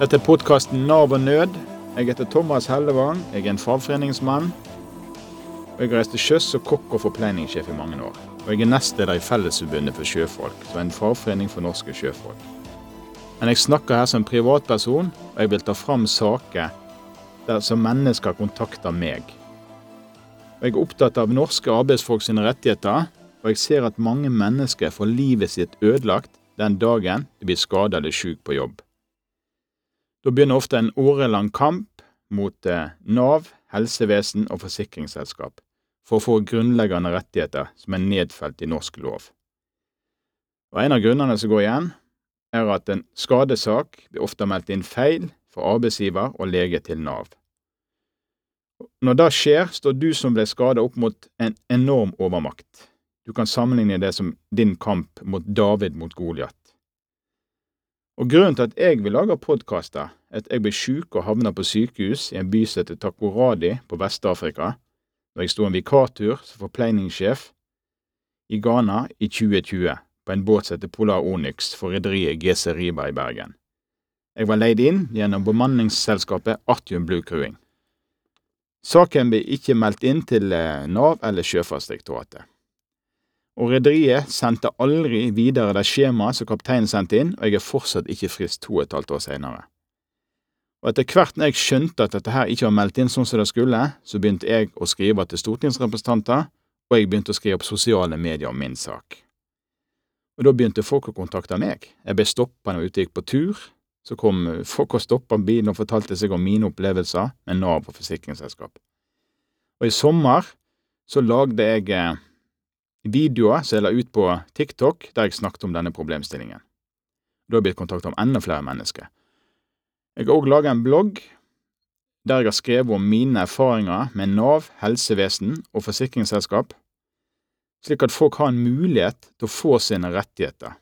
Dette er podkasten Nav og nød. Jeg heter Thomas Hellevang. Jeg er en fagforeningsmann. Jeg har reist til sjøs og kokk og forpleiningssjef i mange år. Og jeg er nestleder i Fellesforbundet for sjøfolk, som er en fagforening for norske sjøfolk. Men jeg snakker her som privatperson, og jeg vil ta fram saker der som mennesker kontakter meg. Og Jeg er opptatt av norske arbeidsfolk sine rettigheter, og jeg ser at mange mennesker får livet sitt ødelagt den dagen de blir skadet eller syk på jobb. Da begynner ofte en årelang kamp mot eh, Nav, helsevesen og forsikringsselskap for å få grunnleggende rettigheter som er nedfelt i norsk lov. Og En av grunnene som går igjen, er at en skadesak blir ofte meldt inn feil for arbeidsgiver og lege til Nav. Når det skjer, står du som ble skadet opp mot en enorm overmakt. Du kan sammenligne det som din kamp mot David mot Goliat. Og Grunnen til at jeg vil lage podkaster, er at jeg ble sjuk og havna på sykehus i en by som heter Takoradi på Vest-Afrika, da jeg sto en vikartur som forpleiningssjef i Ghana i 2020 på en båt som heter Polar Onyx for rederiet GC Riba i Bergen. Jeg var leid inn gjennom bemanningsselskapet Artium Blue Crewing. Saken ble ikke meldt inn til eh, Nav eller Sjøfartsdirektoratet. Og rederiet sendte aldri videre det skjemaet som kapteinen sendte inn, og jeg er fortsatt ikke frist to og et halvt år senere. Og etter hvert når jeg skjønte at dette her ikke var meldt inn sånn som det skulle, så begynte jeg å skrive til stortingsrepresentanter, og jeg begynte å skrive på sosiale medier om min sak. Og da begynte folk å kontakte meg. Jeg ble stoppa når jeg ute gikk på tur. Så kom folk og stoppa bilen og fortalte seg om mine opplevelser med Nav og forsikringsselskap. Og i sommer så lagde jeg eh, videoer som jeg la ut på TikTok, der jeg snakket om denne problemstillingen. Da har jeg blitt kontakta av enda flere mennesker. Jeg har òg laga en blogg der jeg har skrevet om mine erfaringer med Nav, helsevesen og forsikringsselskap, slik at folk har en mulighet til å få sine rettigheter.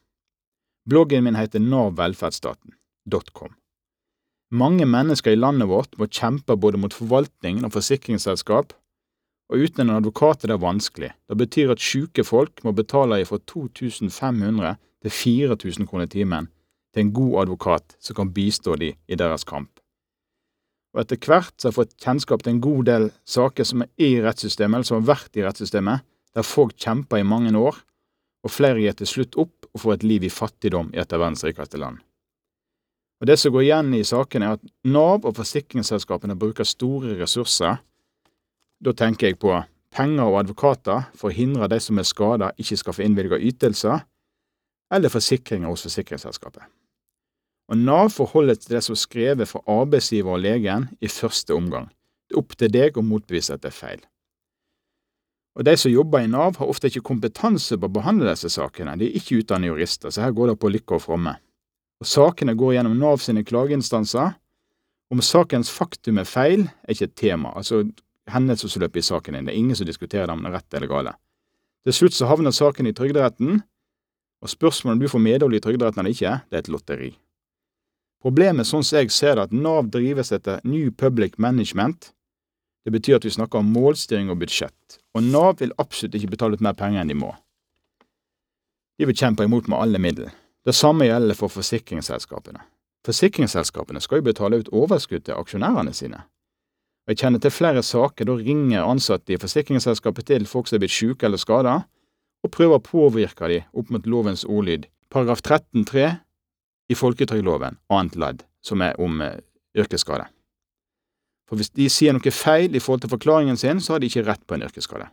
Bloggen min heter navvelferdsstaten.com. Mange mennesker i landet vårt må kjempe både mot forvaltningen og forsikringsselskap, og uten en advokat er det vanskelig. Det betyr at syke folk må betale fra 2500 til 4000 kroner i timen til en god advokat som kan bistå de i deres kamp. Og etter hvert så har jeg fått kjennskap til en god del saker som er i rettssystemet, eller som har vært i rettssystemet, der folk kjemper i mange år, og flere gir til slutt opp og får et liv i fattigdom i et av verdens rikeste land. Og Det som går igjen i saken, er at Nav og forsikringsselskapene bruker store ressurser. Da tenker jeg på penger og advokater for å hindre de som er skada, ikke skal få innvilga ytelser, eller forsikringer hos forsikringsselskapet. Og Nav forholder til det som er skrevet fra arbeidsgiver og legen i første omgang. Det er opp til deg å motbevise at det er feil. Og De som jobber i Nav, har ofte ikke kompetanse på å behandle disse sakene. De er ikke utdannet jurister, så her går det på lykke og fromme. Og Sakene går gjennom Nav sine klageinstanser. Om sakens faktum er feil, er ikke et tema. Altså hendelsesforløpet i saken din. Det er ingen som diskuterer om det er rett eller gale. Til slutt så havner saken i Trygderetten, og spørsmålet om du får medhold i Trygderetten eller ikke, det er et lotteri. Problemet sånn som jeg ser det, at Nav drives etter New Public Management. Det betyr at vi snakker om målstyring og budsjett, og Nav vil absolutt ikke betale ut mer penger enn de må. De vil kjempe imot med alle midler. Det samme gjelder for forsikringsselskapene. Forsikringsselskapene skal jo betale ut overskudd til aksjonærene sine. Og Jeg kjenner til flere saker da ringer ansatte i forsikringsselskapet til folk som er blitt syke eller skada, og prøver å påvirke dem opp mot lovens ordlyd, paragraf 13-3 i folketrygdloven, annet ledd, som er om eh, yrkesskade. For hvis de sier noe feil i forhold til forklaringen sin, så har de ikke rett på en yrkesskade.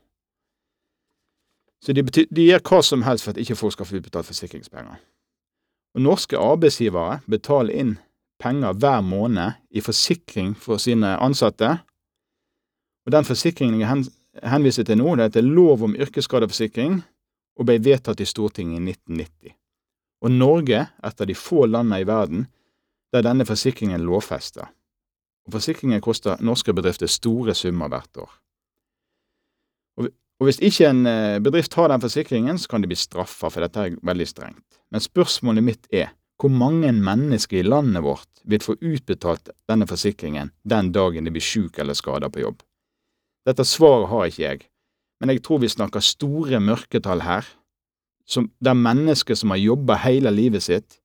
Så de, betyr, de gjør hva som helst for at ikke folk skal få utbetalt forsikringspenger. Og norske arbeidsgivere betaler inn penger hver måned i forsikring for sine ansatte, og den forsikringen jeg henviser til nå, det heter Lov om yrkesskadeforsikring, og ble vedtatt i Stortinget i 1990. Og Norge er et av de få landene i verden der denne forsikringen lovfester. Og forsikringen koster norske bedrifter store summer hvert år. Og hvis ikke en eh, bedrift har den forsikringen, så kan de bli straffa, for dette er veldig strengt. Men spørsmålet mitt er hvor mange mennesker i landet vårt vil få utbetalt denne forsikringen den dagen de blir syke eller skada på jobb? Dette svaret har ikke jeg, men jeg tror vi snakker store mørketall her, som, der mennesker som har jobba hele livet sitt,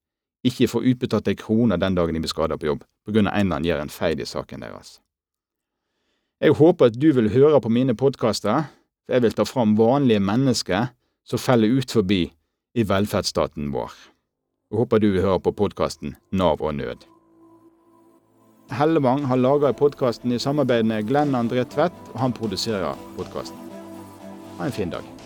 ikke får utbetalt ei krone den dagen de blir skada på jobb, på grunn av en eller annen gjør en feil i saken deres. Jeg håper at du vil høre på mine podkaster, for jeg vil ta fram vanlige mennesker som faller ut forbi i velferdsstaten vår. Jeg håper du vil høre på podkasten Nav og nød. Hellevang har laga podkasten i samarbeid med Glenn André Tvedt, og han produserer podkasten. Ha en fin dag.